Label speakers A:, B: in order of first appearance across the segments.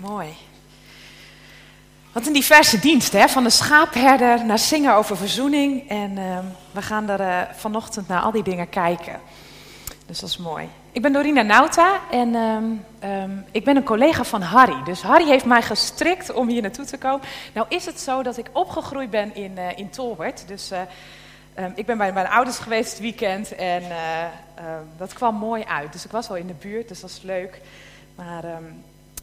A: Mooi. Wat een diverse dienst, hè? van de schaapherder naar zingen over verzoening. En ehm, we gaan er uh, vanochtend naar al die dingen kijken. Dus dat is mooi. Ik ben Dorina Nauta en ehm, ehm, ik ben een collega van Harry. Dus Harry heeft mij gestrikt om hier naartoe te komen. Nou is het zo dat ik opgegroeid ben in, uh, in Tolbert. Dus uh, ik ben bij mijn ouders geweest het weekend en dat kwam mooi uit. Dus ik was wel in de buurt, dus dat is leuk. Maar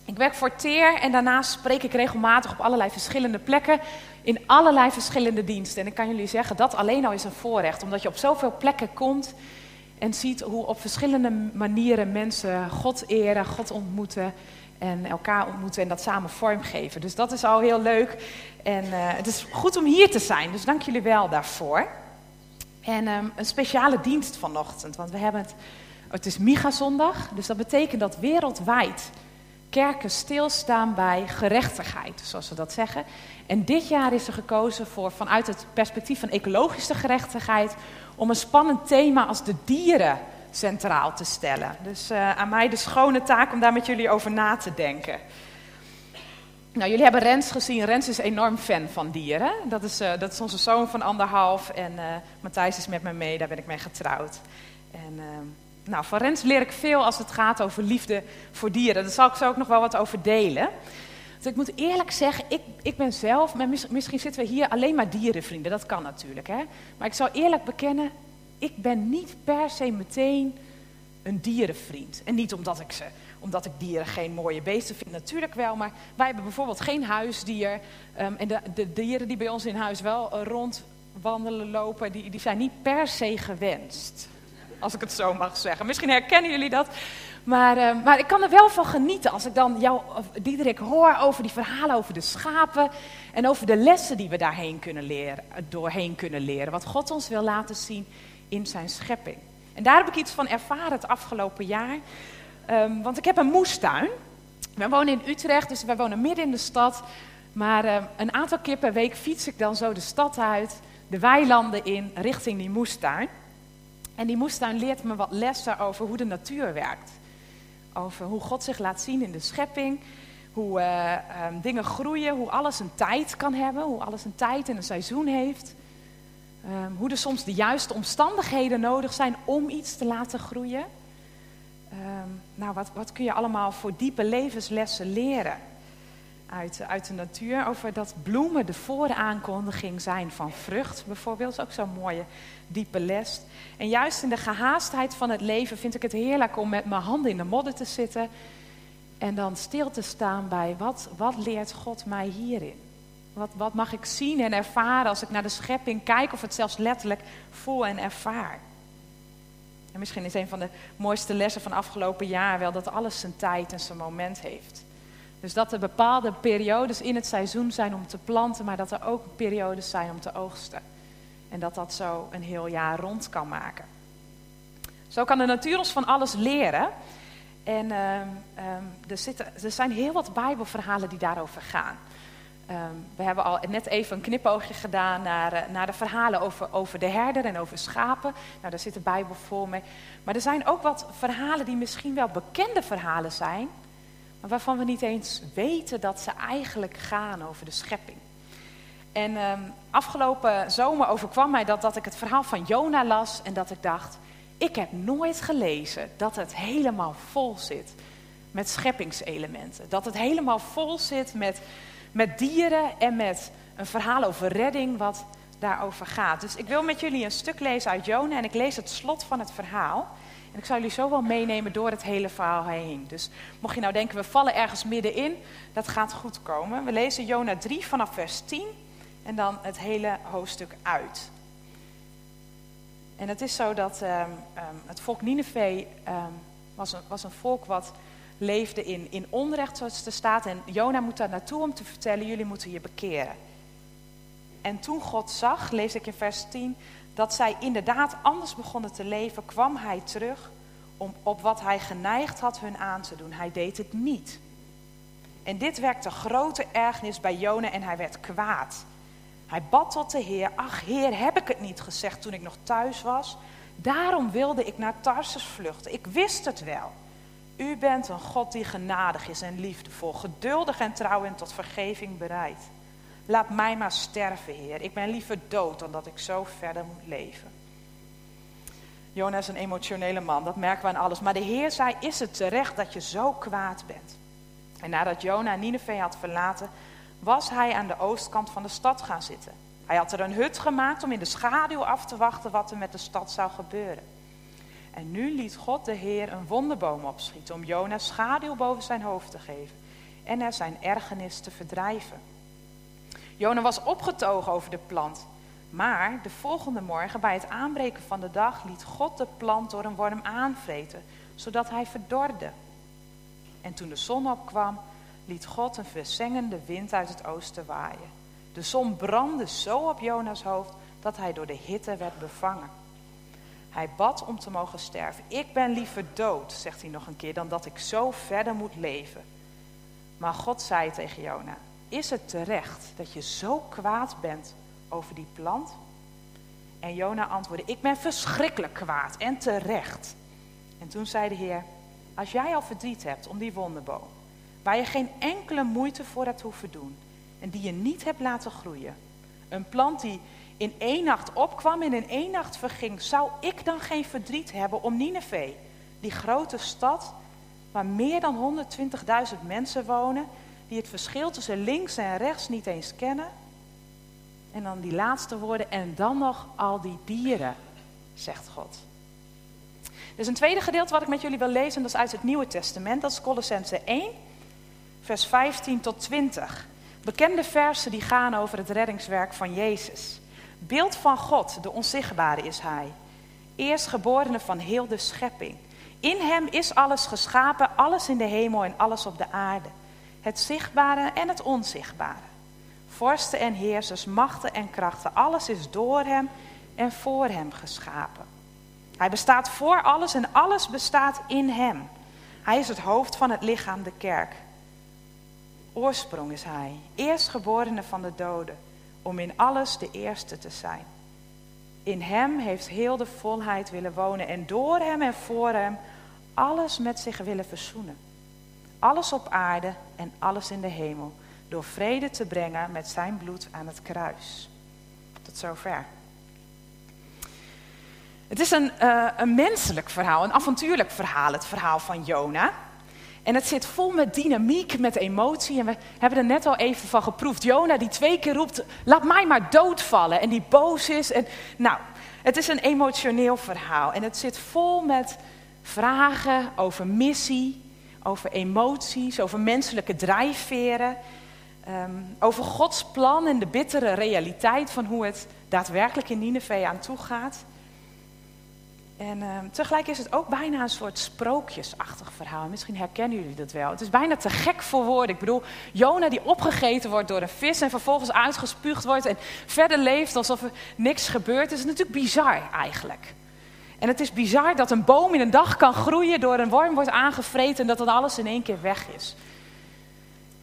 A: ik werk voor TEER en daarnaast spreek ik regelmatig op allerlei verschillende plekken in allerlei verschillende diensten. En ik kan jullie zeggen, dat alleen al is een voorrecht, omdat je op zoveel plekken komt en ziet hoe op verschillende manieren mensen God eren, God ontmoeten en elkaar ontmoeten en dat samen vormgeven. Dus dat is al heel leuk en uh, het is goed om hier te zijn, dus dank jullie wel daarvoor. En um, een speciale dienst vanochtend, want we hebben het, het is Miga-zondag, dus dat betekent dat wereldwijd kerken stilstaan bij gerechtigheid, zoals we dat zeggen. En dit jaar is er gekozen voor, vanuit het perspectief van ecologische gerechtigheid, om een spannend thema als de dieren centraal te stellen. Dus uh, aan mij de schone taak om daar met jullie over na te denken. Nou, jullie hebben Rens gezien. Rens is enorm fan van dieren. Dat is, uh, dat is onze zoon van anderhalf. En uh, Matthijs is met me mee, daar ben ik mee getrouwd. En ehm, nou, van Rens leer ik veel als het gaat over liefde voor dieren. Daar zal ik zo ook nog wel wat over delen. Dus ik moet eerlijk zeggen, ik, ik ben zelf, misschien zitten we hier alleen maar dierenvrienden, dat kan natuurlijk. Hè? Maar ik zou eerlijk bekennen, ik ben niet per se meteen een dierenvriend. En niet omdat ik, ze, omdat ik dieren geen mooie beesten vind, natuurlijk wel. Maar wij hebben bijvoorbeeld geen huisdier. Um, en de, de, dieren die bij ons in huis wel uh, rondwandelen, lopen, die, die zijn niet per se gewenst als ik het zo mag zeggen. Misschien herkennen jullie dat. Maar, uh, maar ik kan er wel van genieten als ik dan jou, Diederik, hoor over die verhalen over de schapen. En over de lessen die we daarheen kunnen leren, doorheen kunnen leren. Wat God ons wil laten zien in zijn schepping. En daar heb ik iets van ervaren het afgelopen jaar. Um, want ik heb een moestuin. We wonen in Utrecht, dus we wonen midden in de stad. Maar uh, een aantal keer per week fiets ik dan zo de stad uit, de weilanden in, richting die moestuin. En die moestuin leert me wat lessen over hoe de natuur werkt. Over hoe God zich laat zien in de schepping. Hoe uh, um, dingen groeien, hoe alles een tijd kan hebben. Hoe alles een tijd en een seizoen heeft. Um, hoe er soms de juiste omstandigheden nodig zijn om iets te laten groeien. Um, nou, wat, wat kun je allemaal voor diepe levenslessen leren uit, uit de natuur? Over dat bloemen de vooraankondiging zijn van vrucht, bijvoorbeeld. Ook zo'n mooie diepe les. En juist in de gehaastheid van het leven vind ik het heerlijk om met mijn handen in de modder te zitten. En dan stil te staan bij wat, wat leert God mij hierin? Wat, wat mag ik zien en ervaren als ik naar de schepping kijk of het zelfs letterlijk voel en ervaar? En misschien is een van de mooiste lessen van afgelopen jaar wel dat alles zijn tijd en zijn moment heeft. Dus dat er bepaalde periodes in het seizoen zijn om te planten, maar dat er ook periodes zijn om te oogsten. En dat dat zo een heel jaar rond kan maken. Zo kan de natuur ons van alles leren. En uh, um, er, zitten, er zijn heel wat Bijbelverhalen die daarover gaan. Um, we hebben al net even een knipoogje gedaan naar, uh, naar de verhalen over, over de herder en over schapen. Nou, daar zit de Bijbel vol mee. Maar er zijn ook wat verhalen die misschien wel bekende verhalen zijn, waarvan we niet eens weten dat ze eigenlijk gaan over de schepping. En um, afgelopen zomer overkwam mij dat, dat ik het verhaal van Jona las en dat ik dacht, ik heb nooit gelezen dat het helemaal vol zit met scheppingselementen. Dat het helemaal vol zit met, met dieren en met een verhaal over redding wat daarover gaat. Dus ik wil met jullie een stuk lezen uit Jona en ik lees het slot van het verhaal. En ik zal jullie zo wel meenemen door het hele verhaal heen. Dus mocht je nou denken, we vallen ergens middenin, dat gaat goed komen. We lezen Jona 3 vanaf vers 10 en dan het hele hoofdstuk uit. En het is zo dat um, um, het volk Nineveh um, was, een, was een volk wat leefde in, in onrecht, zoals er staat. En Jona moet daar naartoe om te vertellen, jullie moeten je bekeren. En toen God zag, lees ik in vers 10, dat zij inderdaad anders begonnen te leven, kwam hij terug om op wat hij geneigd had hun aan te doen. Hij deed het niet. En dit werkte grote ergernis bij Jona en hij werd kwaad. Hij bad tot de Heer, ach Heer, heb ik het niet gezegd toen ik nog thuis was? Daarom wilde ik naar Tarsus vluchten. Ik wist het wel. U bent een God die genadig is en liefdevol, geduldig en trouw en tot vergeving bereid. Laat mij maar sterven, Heer. Ik ben liever dood dan dat ik zo verder moet leven. Jona is een emotionele man, dat merken we aan alles. Maar de Heer zei, is het terecht dat je zo kwaad bent? En nadat Jona Nineveh had verlaten, was hij aan de oostkant van de stad gaan zitten. Hij had er een hut gemaakt om in de schaduw af te wachten wat er met de stad zou gebeuren. En nu liet God de Heer een wonderboom opschieten om Jona schaduw boven zijn hoofd te geven en er zijn ergernis te verdrijven. Jona was opgetogen over de plant, maar de volgende morgen bij het aanbreken van de dag liet God de plant door een worm aanvreten, zodat hij verdorde. En toen de zon opkwam, liet God een verzengende wind uit het oosten waaien. De zon brandde zo op Jona's hoofd dat hij door de hitte werd bevangen. Hij bad om te mogen sterven. Ik ben liever dood, zegt hij nog een keer, dan dat ik zo verder moet leven. Maar God zei tegen Jona: Is het terecht dat je zo kwaad bent over die plant? En Jona antwoordde: Ik ben verschrikkelijk kwaad en terecht. En toen zei de Heer: Als jij al verdriet hebt om die wonderboom, waar je geen enkele moeite voor hebt hoeven doen en die je niet hebt laten groeien, een plant die in één nacht opkwam en in één nacht verging, zou ik dan geen verdriet hebben om Nineveh, die grote stad waar meer dan 120.000 mensen wonen, die het verschil tussen links en rechts niet eens kennen? En dan die laatste woorden, en dan nog al die dieren, zegt God. Is een tweede gedeelte wat ik met jullie wil lezen, dat is uit het Nieuwe Testament, dat is Colossense 1, vers 15 tot 20. Bekende versen die gaan over het reddingswerk van Jezus. Beeld van God, de onzichtbare is Hij. Eerstgeborene van heel de schepping. In Hem is alles geschapen, alles in de hemel en alles op de aarde. Het zichtbare en het onzichtbare. Vorsten en heersers, machten en krachten, alles is door Hem en voor Hem geschapen. Hij bestaat voor alles en alles bestaat in Hem. Hij is het hoofd van het lichaam, de kerk. Oorsprong is Hij, eerstgeborene van de doden om in alles de eerste te zijn. In Hem heeft heel de volheid willen wonen en door Hem en voor Hem alles met zich willen verzoenen. Alles op aarde en alles in de hemel, door vrede te brengen met Zijn bloed aan het kruis. Tot zover. Het is een, uh, een menselijk verhaal, een avontuurlijk verhaal, het verhaal van Jona. En het zit vol met dynamiek, met emotie. En we hebben er net al even van geproefd. Jona die twee keer roept, laat mij maar doodvallen. En die boos is. En, nou, het is een emotioneel verhaal. En het zit vol met vragen over missie, over emoties, over menselijke drijfveren. Ehm, over Gods plan en de bittere realiteit van hoe het daadwerkelijk in Nineveh aan toe gaat. En uh, tegelijk is het ook bijna een soort sprookjesachtig verhaal. Misschien herkennen jullie dat wel. Het is bijna te gek voor woorden. Ik bedoel, Jona die opgegeten wordt door een vis en vervolgens uitgespuugd wordt en verder leeft alsof er niks gebeurt, is natuurlijk bizar eigenlijk. En het is bizar dat een boom in een dag kan groeien, door een worm wordt aangevreten en dat dan alles in één keer weg is.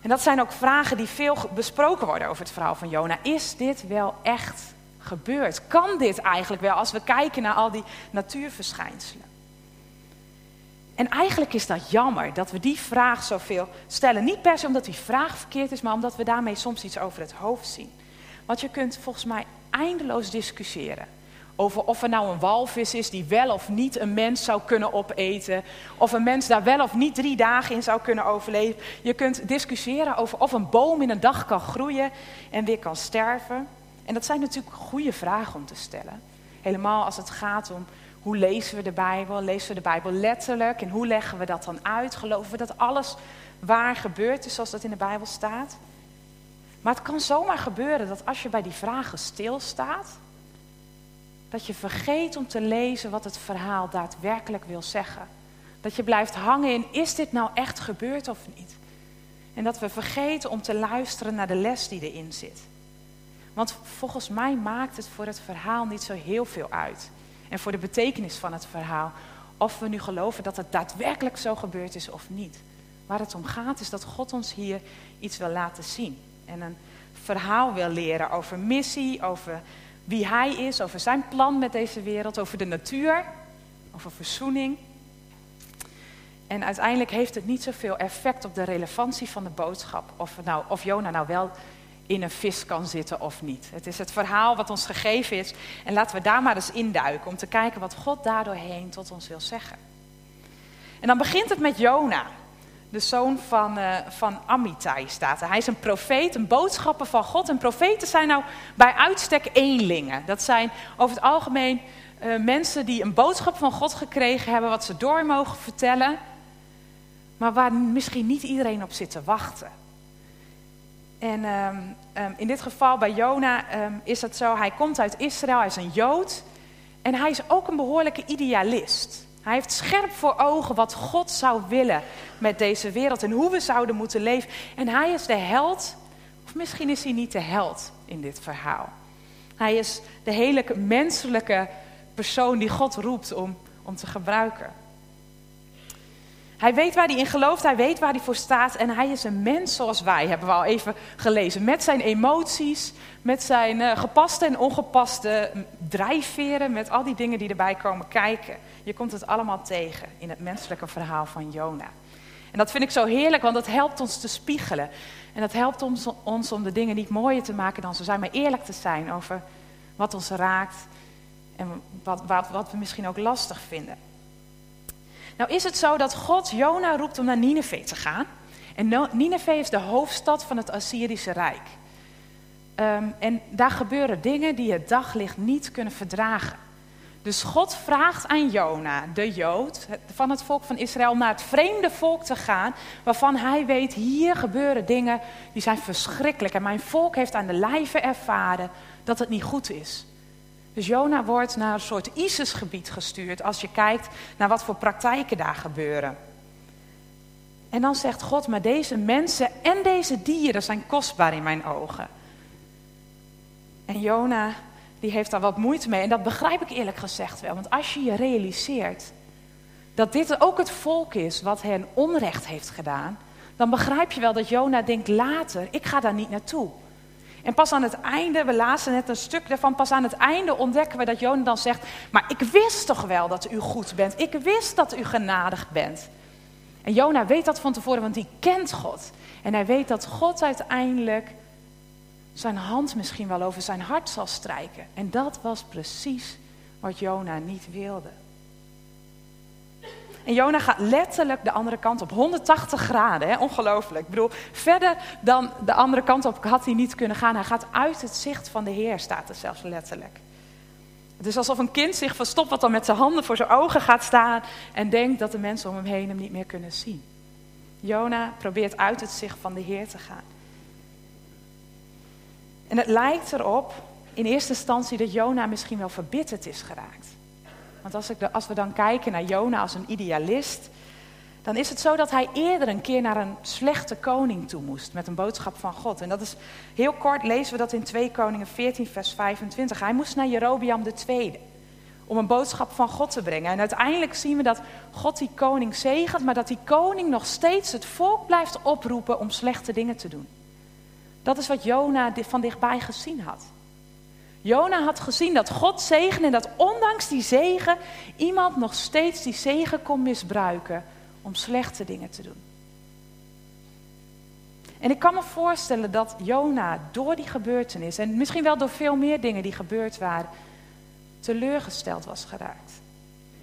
A: En dat zijn ook vragen die veel besproken worden over het verhaal van Jona. Is dit wel echt gebeurt. Kan dit eigenlijk wel als we kijken naar al die natuurverschijnselen? En eigenlijk is dat jammer dat we die vraag zoveel stellen. Niet per se omdat die vraag verkeerd is, maar omdat we daarmee soms iets over het hoofd zien. Want je kunt volgens mij eindeloos discussiëren over of er nou een walvis is die wel of niet een mens zou kunnen opeten. Of een mens daar wel of niet drie dagen in zou kunnen overleven. Je kunt discussiëren over of een boom in een dag kan groeien en weer kan sterven. En dat zijn natuurlijk goede vragen om te stellen. Helemaal als het gaat om hoe lezen we de Bijbel? Lezen we de Bijbel letterlijk? En hoe leggen we dat dan uit? Geloven we dat alles waar gebeurd is zoals dat in de Bijbel staat? Maar het kan zomaar gebeuren dat als je bij die vragen stilstaat, dat je vergeet om te lezen wat het verhaal daadwerkelijk wil zeggen. Dat je blijft hangen in, is dit nou echt gebeurd of niet? En dat we vergeten om te luisteren naar de les die erin zit. Want volgens mij maakt het voor het verhaal niet zo heel veel uit. En voor de betekenis van het verhaal. Of we nu geloven dat het daadwerkelijk zo gebeurd is of niet. Waar het om gaat is dat God ons hier iets wil laten zien. En een verhaal wil leren over missie, over wie Hij is, over zijn plan met deze wereld, over de natuur, over verzoening. En uiteindelijk heeft het niet zoveel effect op de relevantie van de boodschap. Of, nou, of Jona nou wel in een vis kan zitten of niet. Het is het verhaal wat ons gegeven is. En laten we daar maar eens induiken om te kijken wat God daardoorheen tot ons wil zeggen. En dan begint het met Jona, de zoon van, uh, van staat. Hij is een profeet, een boodschapper van God. En profeten zijn nou bij uitstek eenlingen. Dat zijn over het algemeen uh, mensen die een boodschap van God gekregen hebben, wat ze door mogen vertellen, maar waar misschien niet iedereen op zit te wachten. En um, um, in dit geval bij Jona um, is het zo, hij komt uit Israël, hij is een Jood en hij is ook een behoorlijke idealist. Hij heeft scherp voor ogen wat God zou willen met deze wereld en hoe we zouden moeten leven. En hij is de held, of misschien is hij niet de held in dit verhaal. Hij is de hele menselijke persoon die God roept om, om te gebruiken. Hij weet waar hij in gelooft, hij weet waar hij voor staat en hij is een mens zoals wij, hebben we al even gelezen. Met zijn emoties, met zijn uh, gepaste en ongepaste drijfveren, met al die dingen die erbij komen kijken. Je komt het allemaal tegen in het menselijke verhaal van Jona. En dat vind ik zo heerlijk, want dat helpt ons te spiegelen. En dat helpt ons, ons om de dingen niet mooier te maken dan ze zijn, maar eerlijk te zijn over wat ons raakt en wat, wat, wat we misschien ook lastig vinden. Nou is het zo dat God Jona roept om naar Nineveh te gaan. En Nineveh is de hoofdstad van het Assyrische Rijk. Um, en daar gebeuren dingen die het daglicht niet kunnen verdragen. Dus God vraagt aan Jona, de Jood van het volk van Israël, naar het vreemde volk te gaan, waarvan hij weet, hier gebeuren dingen die zijn verschrikkelijk. En mijn volk heeft aan de lijve ervaren dat het niet goed is. Dus Jona wordt naar een soort ISIS-gebied gestuurd als je kijkt naar wat voor praktijken daar gebeuren. En dan zegt God, maar deze mensen en deze dieren zijn kostbaar in mijn ogen. En Jona, die heeft daar wat moeite mee. En dat begrijp ik eerlijk gezegd wel. Want als je je realiseert dat dit ook het volk is wat hen onrecht heeft gedaan, dan begrijp je wel dat Jona denkt later, ik ga daar niet naartoe. En pas aan het einde, we lazen net een stuk daarvan, pas aan het einde ontdekken we dat Jona dan zegt, maar ik wist toch wel dat u goed bent. Ik wist dat u genadig bent. En Jona weet dat van tevoren, want hij kent God. En hij weet dat God uiteindelijk zijn hand misschien wel over zijn hart zal strijken. En dat was precies wat Jona niet wilde. En Jona gaat letterlijk de andere kant op, 180 graden, hè? ongelooflijk. Ik bedoel, verder dan de andere kant op had hij niet kunnen gaan. Hij gaat uit het zicht van de Heer, staat er zelfs letterlijk. Het is alsof een kind zich verstopt wat dan met zijn handen voor zijn ogen gaat staan en denkt dat de mensen om hem heen hem niet meer kunnen zien. Jona probeert uit het zicht van de Heer te gaan. En het lijkt erop in eerste instantie dat Jona misschien wel verbitterd is geraakt. Want als, ik we dan kijken naar Jona als een idealist, dan is het zo dat hij eerder een keer naar een slechte koning toe moest met een boodschap van God. En dat is heel kort, lezen we dat in 2 Koningen 14, vers 25. Hij moest naar Jerobiam II om een boodschap van God te brengen. En uiteindelijk zien we dat God die koning zegent, maar dat die koning nog steeds het volk blijft oproepen om slechte dingen te doen. Dat is wat Jona van dichtbij gezien had. Jona had gezien dat God zegen en dat ondanks die zegen iemand nog steeds die zegen kon misbruiken om slechte dingen te doen. En ik kan me voorstellen dat Jona door die gebeurtenis en misschien wel door veel meer dingen die gebeurd waren, teleurgesteld was geraakt.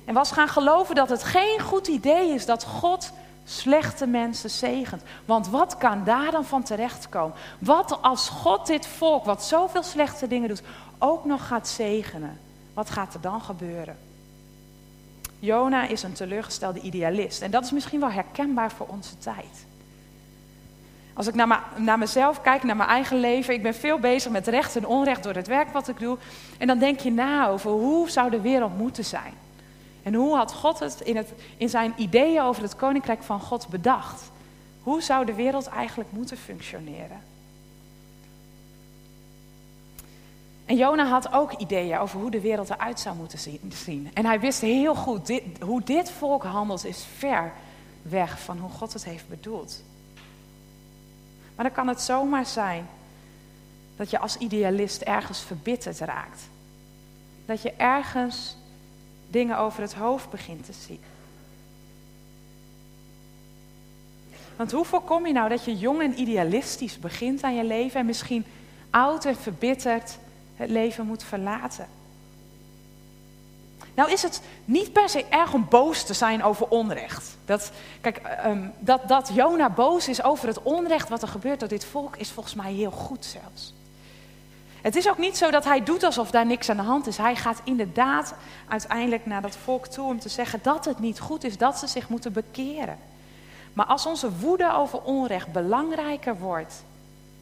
A: En was gaan geloven dat het geen goed idee is dat God slechte mensen zegent. Want wat kan daar dan van terechtkomen? Wat als God dit volk, wat zoveel slechte dingen doet, ook nog gaat zegenen? Wat gaat er dan gebeuren? Jona is een teleurgestelde idealist. En dat is misschien wel herkenbaar voor onze tijd. Als ik naar, naar mezelf kijk, naar mijn eigen leven, ik ben veel bezig met recht en onrecht door het werk wat ik doe. En dan denk je na over hoe zou de wereld moeten zijn. En hoe had God het in, het in zijn ideeën over het koninkrijk van God bedacht? Hoe zou de wereld eigenlijk moeten functioneren? En Jona had ook ideeën over hoe de wereld eruit zou moeten zien. En hij wist heel goed, hoe dit volk handelt is ver weg van hoe God het heeft bedoeld. Maar dan kan het zomaar zijn dat je als idealist ergens verbitterd raakt. Dat je ergens dingen over het hoofd begint te zien. Want hoe voorkom je nou dat je jong en idealistisch begint aan je leven en misschien oud en verbitterd het leven moet verlaten? Nou is het niet per se erg om boos te zijn over onrecht. Dat, kijk, um, dat, dat Jona boos is over het onrecht wat er gebeurt door dit volk is volgens mij heel goed zelfs. Het is ook niet zo dat hij doet alsof daar niks aan de hand is. Hij gaat inderdaad uiteindelijk naar dat volk toe om te zeggen dat het niet goed is, dat ze zich moeten bekeren. Maar als onze woede over onrecht belangrijker wordt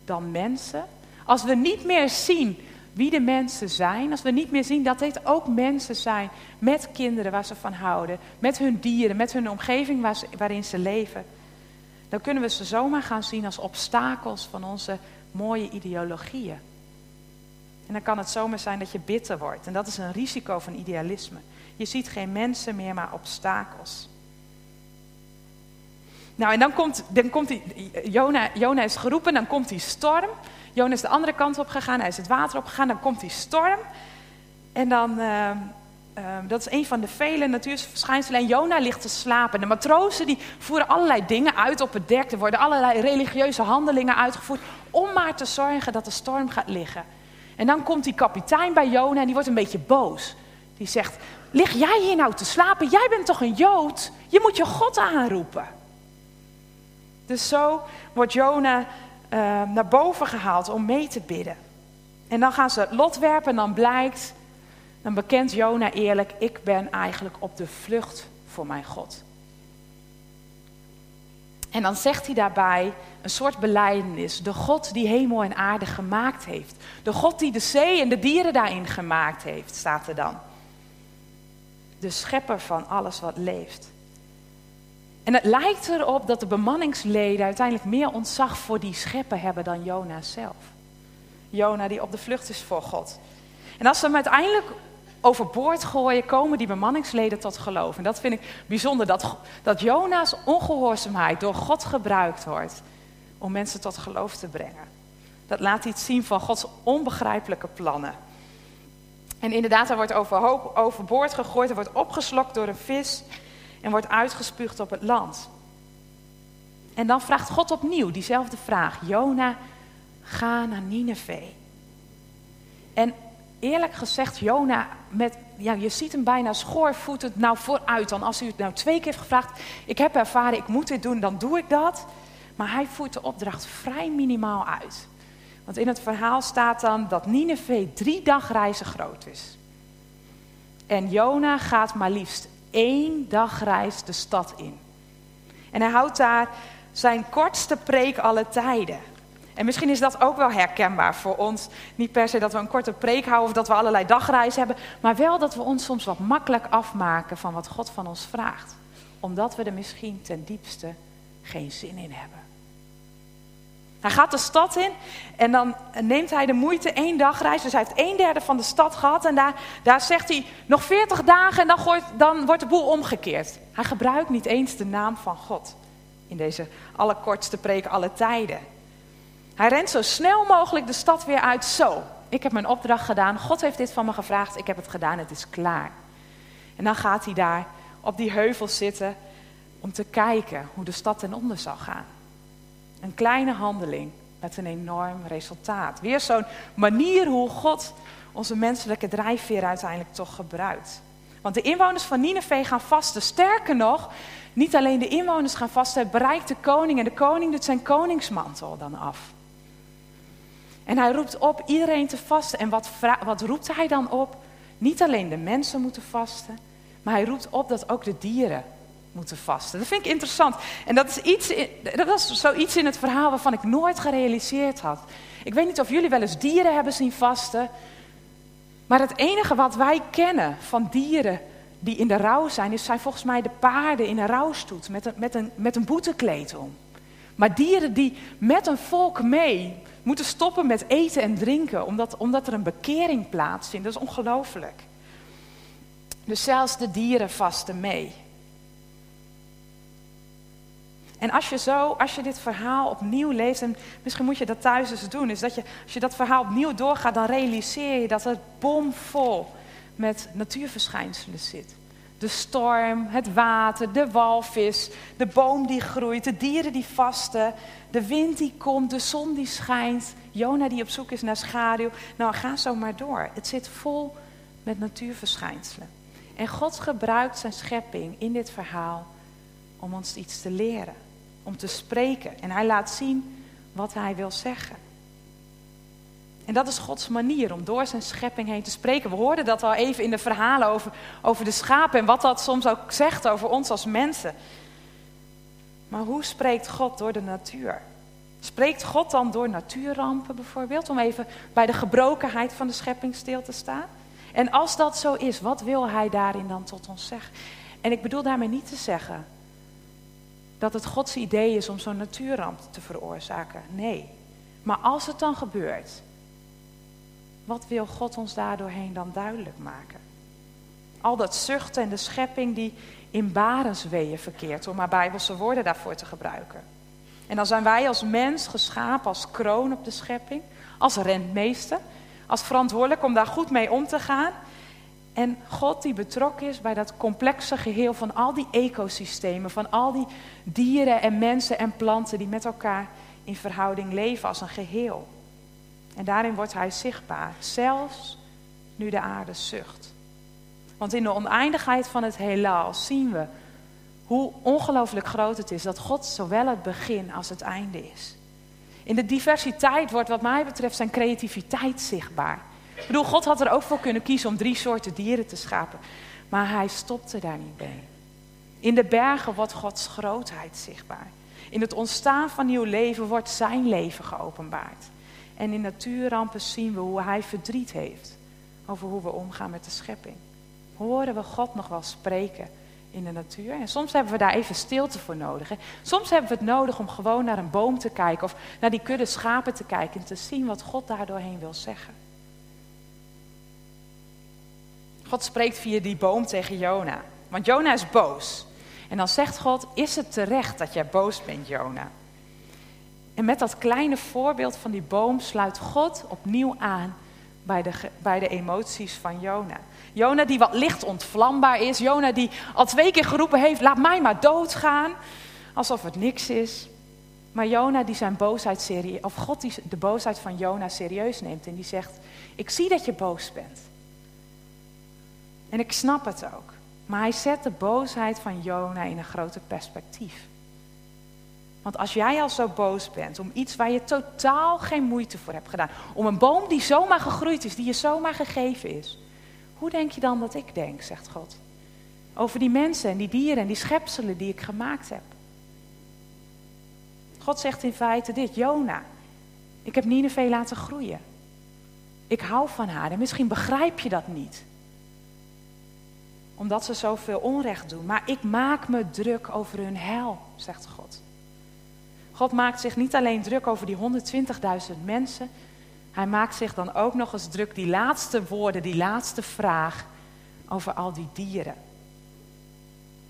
A: dan mensen, als we niet meer zien wie de mensen zijn, als we niet meer zien dat dit ook mensen zijn met kinderen waar ze van houden, met hun dieren, met hun omgeving waarin ze leven, dan kunnen we ze zomaar gaan zien als obstakels van onze mooie ideologieën. En dan kan het zomaar zijn dat je bitter wordt. En dat is een risico van idealisme. Je ziet geen mensen meer, maar obstakels. Nou, en dan komt, dan komt die, Jona, Jona is geroepen, dan komt die storm. Jona is de andere kant op gegaan, hij is het water opgegaan, dan komt die storm. En dan, uh, uh, dat is een van de vele natuurverschijnselen. En Jona ligt te slapen. De matrozen die voeren allerlei dingen uit op het dek. Er worden allerlei religieuze handelingen uitgevoerd om maar te zorgen dat de storm gaat liggen. En dan komt die kapitein bij Jona en die wordt een beetje boos. Die zegt, lig jij hier nou te slapen? Jij bent toch een Jood? Je moet je God aanroepen. Dus zo wordt Jona uh, naar boven gehaald om mee te bidden. En dan gaan ze lot werpen en dan blijkt, dan bekent Jona eerlijk, ik ben eigenlijk op de vlucht voor mijn God. En dan zegt hij daarbij een soort beleidenis. De God die hemel en aarde gemaakt heeft. De God die de zee en de dieren daarin gemaakt heeft, staat er dan. De schepper van alles wat leeft. En het lijkt erop dat de bemanningsleden uiteindelijk meer ontzag voor die schepper hebben dan Jona zelf. Jona die op de vlucht is voor God. En als ze hem uiteindelijk overboord gooien, komen die bemanningsleden tot geloof. En dat vind ik bijzonder, dat, dat Jona's ongehoorzaamheid door God gebruikt wordt om mensen tot geloof te brengen. Dat laat iets zien van Gods onbegrijpelijke plannen. En inderdaad, hij wordt overboord gegooid, hij wordt opgeslokt door een vis en wordt uitgespuugd op het land. En dan vraagt God opnieuw diezelfde vraag: Jona, ga naar Nineveh. En eerlijk gezegd, Jona, met, ja, je ziet hem bijna schoorvoetend nou vooruit. Dan als u het nou twee keer heeft gevraagd, ik heb ervaren, ik moet dit doen, dan doe ik dat. Maar hij voert de opdracht vrij minimaal uit. Want in het verhaal staat dan dat Nineveh drie dagreizen groot is. En Jona gaat maar liefst één dagreis de stad in. En hij houdt daar zijn kortste preek alle tijden. En misschien is dat ook wel herkenbaar voor ons. Niet per se dat we een korte preek houden of dat we allerlei dagreizen hebben, maar wel dat we ons soms wat makkelijk afmaken van wat God van ons vraagt. Omdat we er misschien ten diepste geen zin in hebben. Hij gaat de stad in en dan neemt hij de moeite één dagreis. Dus hij heeft een derde van de stad gehad. En daar, daar zegt hij nog veertig dagen en dan, gooit, dan wordt de boel omgekeerd. Hij gebruikt niet eens de naam van God. In deze allerkortste preek alle tijden. Hij rent zo snel mogelijk de stad weer uit. Zo, ik heb mijn opdracht gedaan. God heeft dit van me gevraagd. Ik heb het gedaan. Het is klaar. En dan gaat hij daar op die heuvel zitten om te kijken hoe de stad ten onder zal gaan. Een kleine handeling met een enorm resultaat. Weer zo'n manier hoe God onze menselijke drijfveer uiteindelijk toch gebruikt. Want de inwoners van Nineveh gaan vasten. Sterker nog, niet alleen de inwoners gaan vasten, het bereikt de koning en de koning doet zijn koningsmantel dan af. En hij roept op iedereen te vasten. En wat, wat roept hij dan op? Niet alleen de mensen moeten vasten, maar hij roept op dat ook de dieren moeten vasten. Dat vind ik interessant. En dat is iets, dat was zoiets in het verhaal waarvan ik nooit gerealiseerd had. Ik weet niet of jullie wel eens dieren hebben zien vasten. Maar het enige wat wij kennen van dieren die in de rouw zijn, is zijn volgens mij de paarden in een rouwstoet met een, met een, met een boetekleed om. Maar dieren die met een volk mee moeten stoppen met eten en drinken, omdat, omdat er een bekering plaatsvindt. Dat is ongelooflijk. Dus zelfs de dieren vasten mee. En als je zo, als je dit verhaal opnieuw leest, en misschien moet je dat thuis eens doen, is dat je, als je dat verhaal opnieuw doorgaat, dan realiseer je dat het bomvol met natuurverschijnselen zit. de storm, het water, de walvis, de boom die groeit, de dieren die vasten, de wind die komt, de zon die schijnt, Jona die op zoek is naar schaduw. Nou, ga zo maar door. Het zit vol met natuurverschijnselen. En God gebruikt zijn schepping in dit verhaal om ons iets te leren, om te spreken. En hij laat zien wat hij wil zeggen. En dat is Gods manier om door zijn schepping heen te spreken. We hoorden dat al even in de verhalen over, over de schapen en wat dat soms ook zegt over ons als mensen. Maar hoe spreekt God door de natuur? Spreekt God dan door natuurrampen bijvoorbeeld, om even bij de gebrokenheid van de schepping stil te staan? En als dat zo is, wat wil Hij daarin dan tot ons zeggen? En ik bedoel daarmee niet te zeggen dat het Gods idee is om zo'n natuurramp te veroorzaken. Nee. Maar als het dan gebeurt, wat wil God ons daardoorheen dan duidelijk maken? Al dat zuchten en de schepping die in barensweeën verkeert, om maar bijbelse woorden daarvoor te gebruiken. En dan zijn wij als mens geschapen als kroon op de schepping, als rentmeester, als verantwoordelijk om daar goed mee om te gaan. En God die betrokken is bij dat complexe geheel van al die ecosystemen, van al die dieren en mensen en planten die met elkaar in verhouding leven als een geheel. En daarin wordt hij zichtbaar, zelfs nu de aarde zucht. Want in de oneindigheid van het heelal zien we hoe ongelooflijk groot het is dat God zowel het begin als het einde is. In de diversiteit wordt wat mij betreft zijn creativiteit zichtbaar. Ik bedoel, God had er ook voor kunnen kiezen om drie soorten dieren te schapen. Maar hij stopte daar niet bij. In de bergen wordt Gods grootheid zichtbaar. In het ontstaan van nieuw leven wordt zijn leven geopenbaard. En in natuurrampen zien we hoe hij verdriet heeft over hoe we omgaan met de schepping. Horen we God nog wel spreken in de natuur? En soms hebben we daar even stilte voor nodig. Soms hebben we het nodig om gewoon naar een boom te kijken of naar die kudde schapen te kijken en te zien wat God daar doorheen wil zeggen. God spreekt via die boom tegen Jona. Want Jona is boos. En dan zegt God: Is het terecht dat jij boos bent, Jona? En met dat kleine voorbeeld van die boom sluit God opnieuw aan bij de, bij de emoties van Jona. Jona die wat licht ontvlambaar is. Jona die al twee keer geroepen heeft, laat mij maar doodgaan. Alsof het niks is. Maar Jona die zijn boosheid serieus, of God die de boosheid van Jona serieus neemt. En die zegt, ik zie dat je boos bent. En ik snap het ook. Maar hij zet de boosheid van Jona in een groter perspectief. Want als jij al zo boos bent om iets waar je totaal geen moeite voor hebt gedaan, om een boom die zomaar gegroeid is, die je zomaar gegeven is, hoe denk je dan dat ik denk, zegt God? Over die mensen en die dieren en die schepselen die ik gemaakt heb. God zegt in feite dit, Jona, ik heb Nineveh laten groeien. Ik hou van haar en misschien begrijp je dat niet. Omdat ze zoveel onrecht doen. Maar ik maak me druk over hun hel, zegt God. God maakt zich niet alleen druk over die 120.000 mensen. Hij maakt zich dan ook nog eens druk, die laatste woorden, die laatste vraag over al die dieren.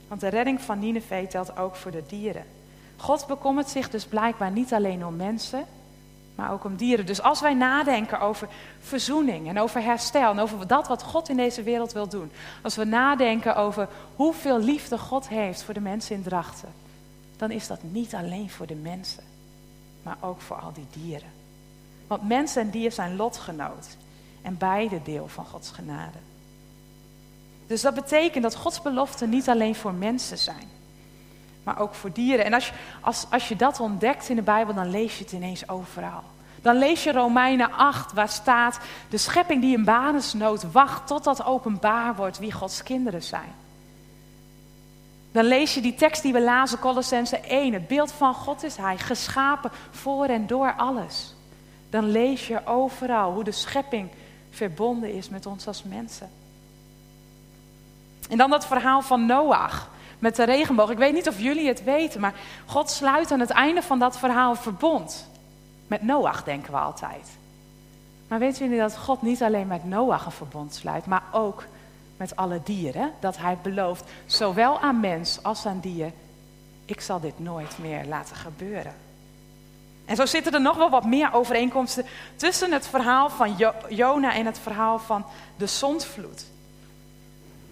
A: Want de redding van Nineveh telt ook voor de dieren. God bekommert zich dus blijkbaar niet alleen om mensen, maar ook om dieren. Dus als wij nadenken over verzoening en over herstel en over dat wat God in deze wereld wil doen. Als we nadenken over hoeveel liefde God heeft voor de mensen in Drachten dan is dat niet alleen voor de mensen, maar ook voor al die dieren. Want mensen en dieren zijn lotgenoot en beide deel van Gods genade. Dus dat betekent dat Gods beloften niet alleen voor mensen zijn, maar ook voor dieren. En als je, als, als je dat ontdekt in de Bijbel, dan lees je het ineens overal. Dan lees je Romeinen 8, waar staat: de schepping die in banesnood wacht totdat openbaar wordt wie Gods kinderen zijn. Dan lees je die tekst die we lazen, Colossense 1. Het beeld van God is Hij, geschapen voor en door alles. Dan lees je overal hoe de schepping verbonden is met ons als mensen. En dan dat verhaal van Noach met de regenboog. Ik weet niet of jullie het weten, maar God sluit aan het einde van dat verhaal verbond. Met Noach denken we altijd. Maar weten jullie dat God niet alleen met Noach een verbond sluit, maar ook met alle dieren, dat hij belooft, zowel aan mens als aan dier, ik zal dit nooit meer laten gebeuren. En zo zitten er nog wel wat meer overeenkomsten tussen het verhaal van Jona en het verhaal van de zondvloed.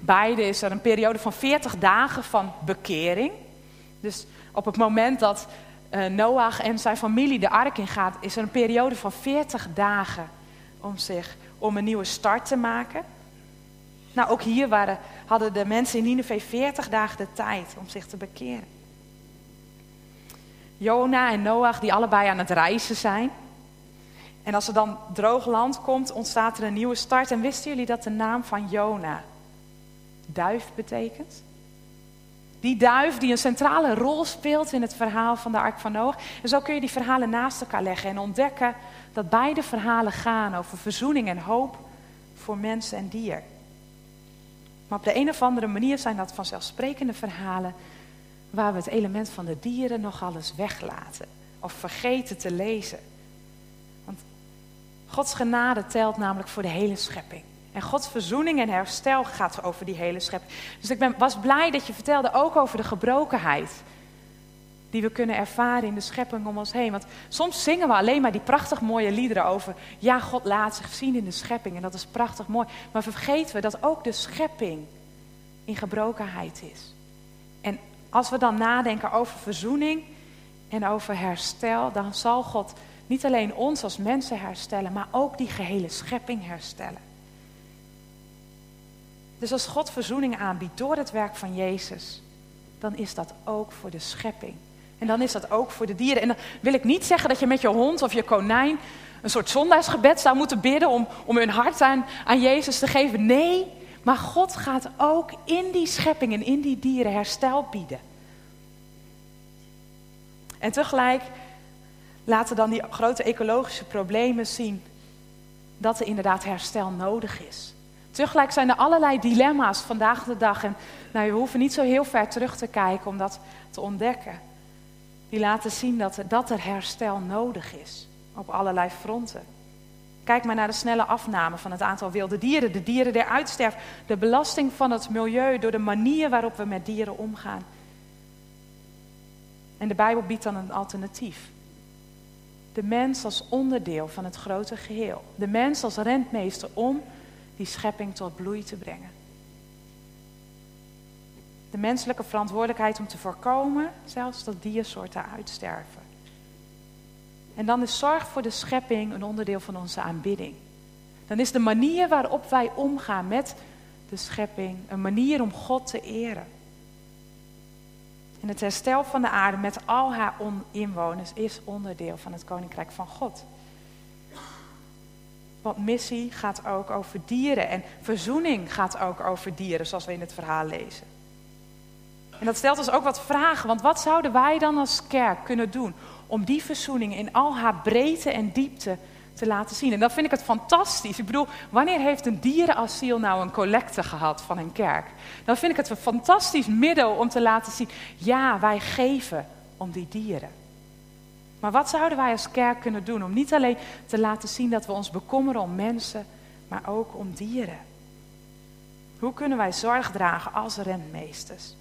A: Beide is er een periode van 40 dagen van bekering. Dus op het moment dat uh, Noach en zijn familie de ark ingaat, is er een periode van 40 dagen om, zich, om een nieuwe start te maken. Nou, ook hier waren, hadden de mensen in Nineveh 40 dagen de tijd om zich te bekeren. Jona en Noach, die allebei aan het reizen zijn. En als er dan droog land komt, ontstaat er een nieuwe start. En wisten jullie dat de naam van Jona duif betekent? Die duif die een centrale rol speelt in het verhaal van de Ark van Noach. En zo kun je die verhalen naast elkaar leggen en ontdekken dat beide verhalen gaan over verzoening en hoop voor mens en dier. Maar op de een of andere manier zijn dat vanzelfsprekende verhalen waar we het element van de dieren nogal eens weglaten of vergeten te lezen. Want Gods genade telt namelijk voor de hele schepping. En Gods verzoening en herstel gaat over die hele schepping. Dus ik ben, was blij dat je vertelde ook over de gebrokenheid. Die we kunnen ervaren in de schepping om ons heen. Want soms zingen we alleen maar die prachtig mooie liederen over. Ja, God laat zich zien in de schepping. En dat is prachtig mooi. Maar vergeten we dat ook de schepping in gebrokenheid is. En als we dan nadenken over verzoening en over herstel. Dan zal God niet alleen ons als mensen herstellen. Maar ook die gehele schepping herstellen. Dus als God verzoening aanbiedt door het werk van Jezus, dan is dat ook voor de schepping. En dan is dat ook voor de dieren. En dan wil ik niet zeggen dat je met je hond of je konijn een soort zondagsgebed zou moeten bidden om, om hun hart aan, aan Jezus te geven. Nee, maar God gaat ook in die schepping en in die dieren herstel bieden. En tegelijk laten dan die grote ecologische problemen zien dat er inderdaad herstel nodig is. Tegelijk zijn er allerlei dilemma's vandaag de dag. En nou, we hoeven niet zo heel ver terug te kijken om dat te ontdekken. Die laten zien dat, dat er herstel nodig is. Op allerlei fronten. Kijk maar naar de snelle afname van het aantal wilde dieren. De dieren die uitsterven. De belasting van het milieu door de manier waarop we met dieren omgaan. En de Bijbel biedt dan een alternatief. De mens als onderdeel van het grote geheel. De mens als rentmeester om die schepping tot bloei te brengen. De menselijke verantwoordelijkheid om te voorkomen zelfs dat diersoorten uitsterven. En dan is zorg voor de schepping een onderdeel van onze aanbidding. Dan is de manier waarop wij omgaan met de schepping een manier om God te eren. En het herstel van de aarde met al haar inwoners is onderdeel van het koninkrijk van God. Want missie gaat ook over dieren en verzoening gaat ook over dieren, zoals we in het verhaal lezen. En dat stelt ons ook wat vragen, want wat zouden wij dan als kerk kunnen doen om die verzoening in al haar breedte en diepte te laten zien? En dan vind ik het fantastisch. Ik bedoel, wanneer heeft een dierenasiel nou een collecte gehad van een kerk? Dan vind ik het een fantastisch middel om te laten zien, ja, wij geven om die dieren. Maar wat zouden wij als kerk kunnen doen om niet alleen te laten zien dat we ons bekommeren om mensen, maar ook om dieren? Hoe kunnen wij zorg dragen als rentmeesters?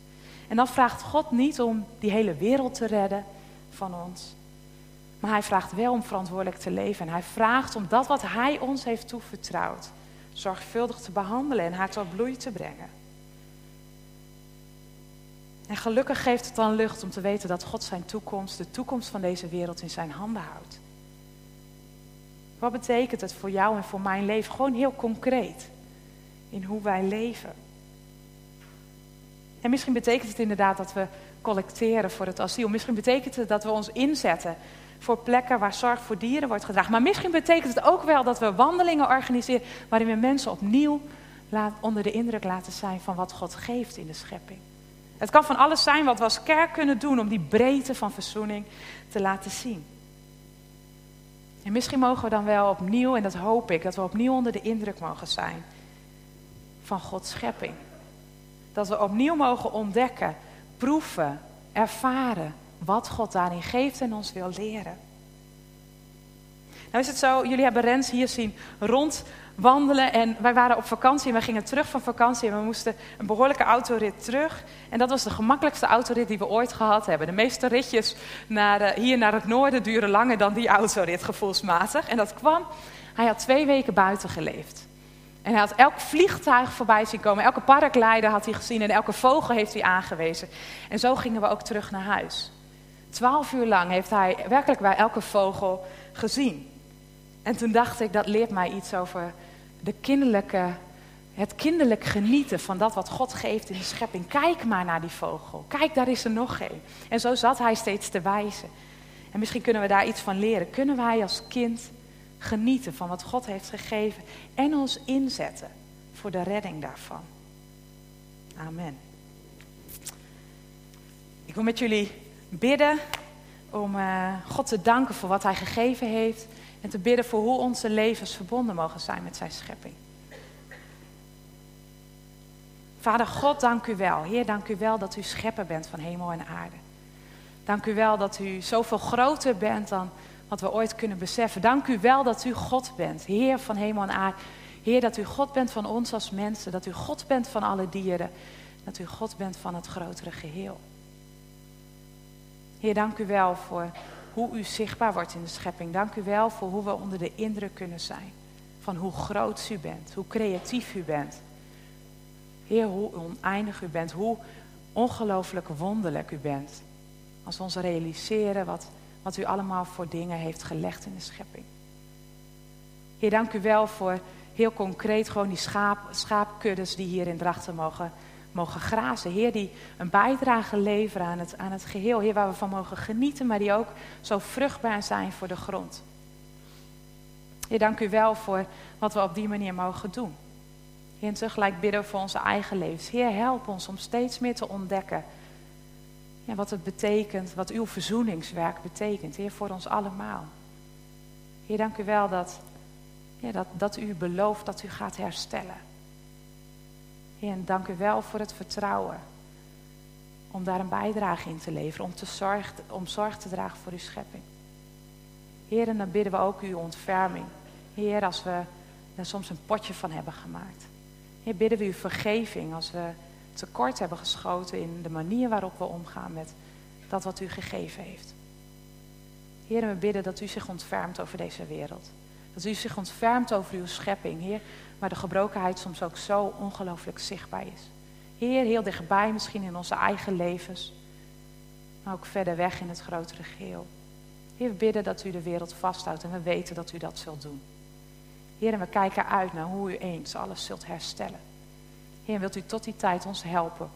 A: En dan vraagt God niet om die hele wereld te redden van ons. Maar hij vraagt wel om verantwoordelijk te leven. En hij vraagt om dat wat hij ons heeft toevertrouwd, zorgvuldig te behandelen en haar tot bloei te brengen. En gelukkig geeft het dan lucht om te weten dat God zijn toekomst, de toekomst van deze wereld, in zijn handen houdt. Wat betekent het voor jou en voor mijn leven? Gewoon heel concreet. In hoe wij leven. En misschien betekent het inderdaad dat we collecteren voor het asiel. Misschien betekent het dat we ons inzetten voor plekken waar zorg voor dieren wordt gedragen. Maar misschien betekent het ook wel dat we wandelingen organiseren waarin we mensen opnieuw onder de indruk laten zijn van wat God geeft in de schepping. Het kan van alles zijn wat we als kerk kunnen doen om die breedte van verzoening te laten zien. En misschien mogen we dan wel opnieuw, en dat hoop ik, dat we opnieuw onder de indruk mogen zijn van Gods schepping. Dat we opnieuw mogen ontdekken, proeven, ervaren wat God daarin geeft en ons wil leren. Nou is het zo, jullie hebben Rens hier zien rondwandelen en wij waren op vakantie en we gingen terug van vakantie en we moesten een behoorlijke autorit terug. En dat was de gemakkelijkste autorit die we ooit gehad hebben. De meeste ritjes naar, uh, hier naar het noorden duren langer dan die autorit gevoelsmatig. En dat kwam, hij had twee weken buiten geleefd. En hij had elk vliegtuig voorbij zien komen, elke paraglider had hij gezien en elke vogel heeft hij aangewezen. En zo gingen we ook terug naar huis. Twaalf uur lang heeft hij werkelijk bij elke vogel gezien. En toen dacht ik, dat leert mij iets over de kinderlijke, het kinderlijk genieten van dat wat God geeft in de schepping. Kijk maar naar die vogel. Kijk, daar is er nog een. En zo zat hij steeds te wijzen. En misschien kunnen we daar iets van leren. Kunnen wij als kind genieten van wat God heeft gegeven en ons inzetten voor de redding daarvan? Amen. Ik wil met jullie bidden om uh, God te danken voor wat Hij gegeven heeft en te bidden voor hoe onze levens verbonden mogen zijn met Zijn schepping. Vader God, dank u wel. Heer, dank u wel dat u schepper bent van hemel en aarde. Dank u wel dat u zoveel groter bent dan wat we ooit kunnen beseffen. Dank u wel dat u God bent, Heer van hemel en aarde. Heer, dat u God bent van ons als mensen, dat u God bent van alle dieren, dat u God bent van het grotere geheel. Heer, dank u wel voor hoe u zichtbaar wordt in de schepping. Dank u wel voor hoe we onder de indruk kunnen zijn van hoe groot u bent, hoe creatief u bent. Heer, hoe oneindig u bent, hoe ongelooflijk wonderlijk u bent. Als we ons realiseren wat, wat u allemaal voor dingen heeft gelegd in de schepping. Heer, dank u wel voor heel concreet gewoon die schaap, schaapkuddes die hier in Drachten mogen mogen grazen. Heer, die een bijdrage leveren aan het, aan het geheel. Heer, waar we van mogen genieten, maar die ook zo vruchtbaar zijn voor de grond. Heer, dank u wel voor wat we op die manier mogen doen. Heer, en tegelijk bidden voor onze eigen levens. Heer, help ons om steeds meer te ontdekken ja, wat het betekent, wat uw verzoeningswerk betekent. Heer, voor ons allemaal. Heer, dank u wel dat, ja, dat, dat u belooft dat u gaat herstellen. Heer, en dank u wel voor het vertrouwen. Om daar een bijdrage in te leveren, om, te zorg, om zorg te dragen voor uw schepping. Heer, en dan bidden we ook uw ontferming. Heer, als we er soms een potje van hebben gemaakt. Heer, bidden we uw vergeving als we tekort hebben geschoten in de manier waarop we omgaan met dat wat u gegeven heeft. Heer, we bidden dat u zich ontfermt over deze wereld. Dat u zich ontfermt over uw schepping, Heer waar de gebrokenheid soms ook zo ongelooflijk zichtbaar is. Heer, heel dichtbij misschien in onze eigen levens, maar ook verder weg in het grotere geheel. Heer, we bidden dat u de wereld vasthoudt en we weten dat u dat zult doen. Heer, en we kijken uit naar hoe u eens alles zult herstellen. Heer, wilt u tot die tijd ons helpen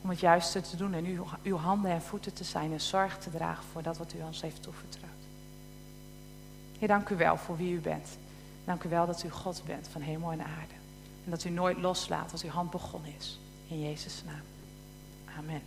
A: om het juiste te doen en uw, uw handen en voeten te zijn en zorg te dragen voor dat wat u ons heeft toevertrouwd. Heer, dank u wel voor wie u bent. Dank u wel dat u God bent van hemel en aarde. En dat u nooit loslaat als uw hand begonnen is. In Jezus' naam. Amen.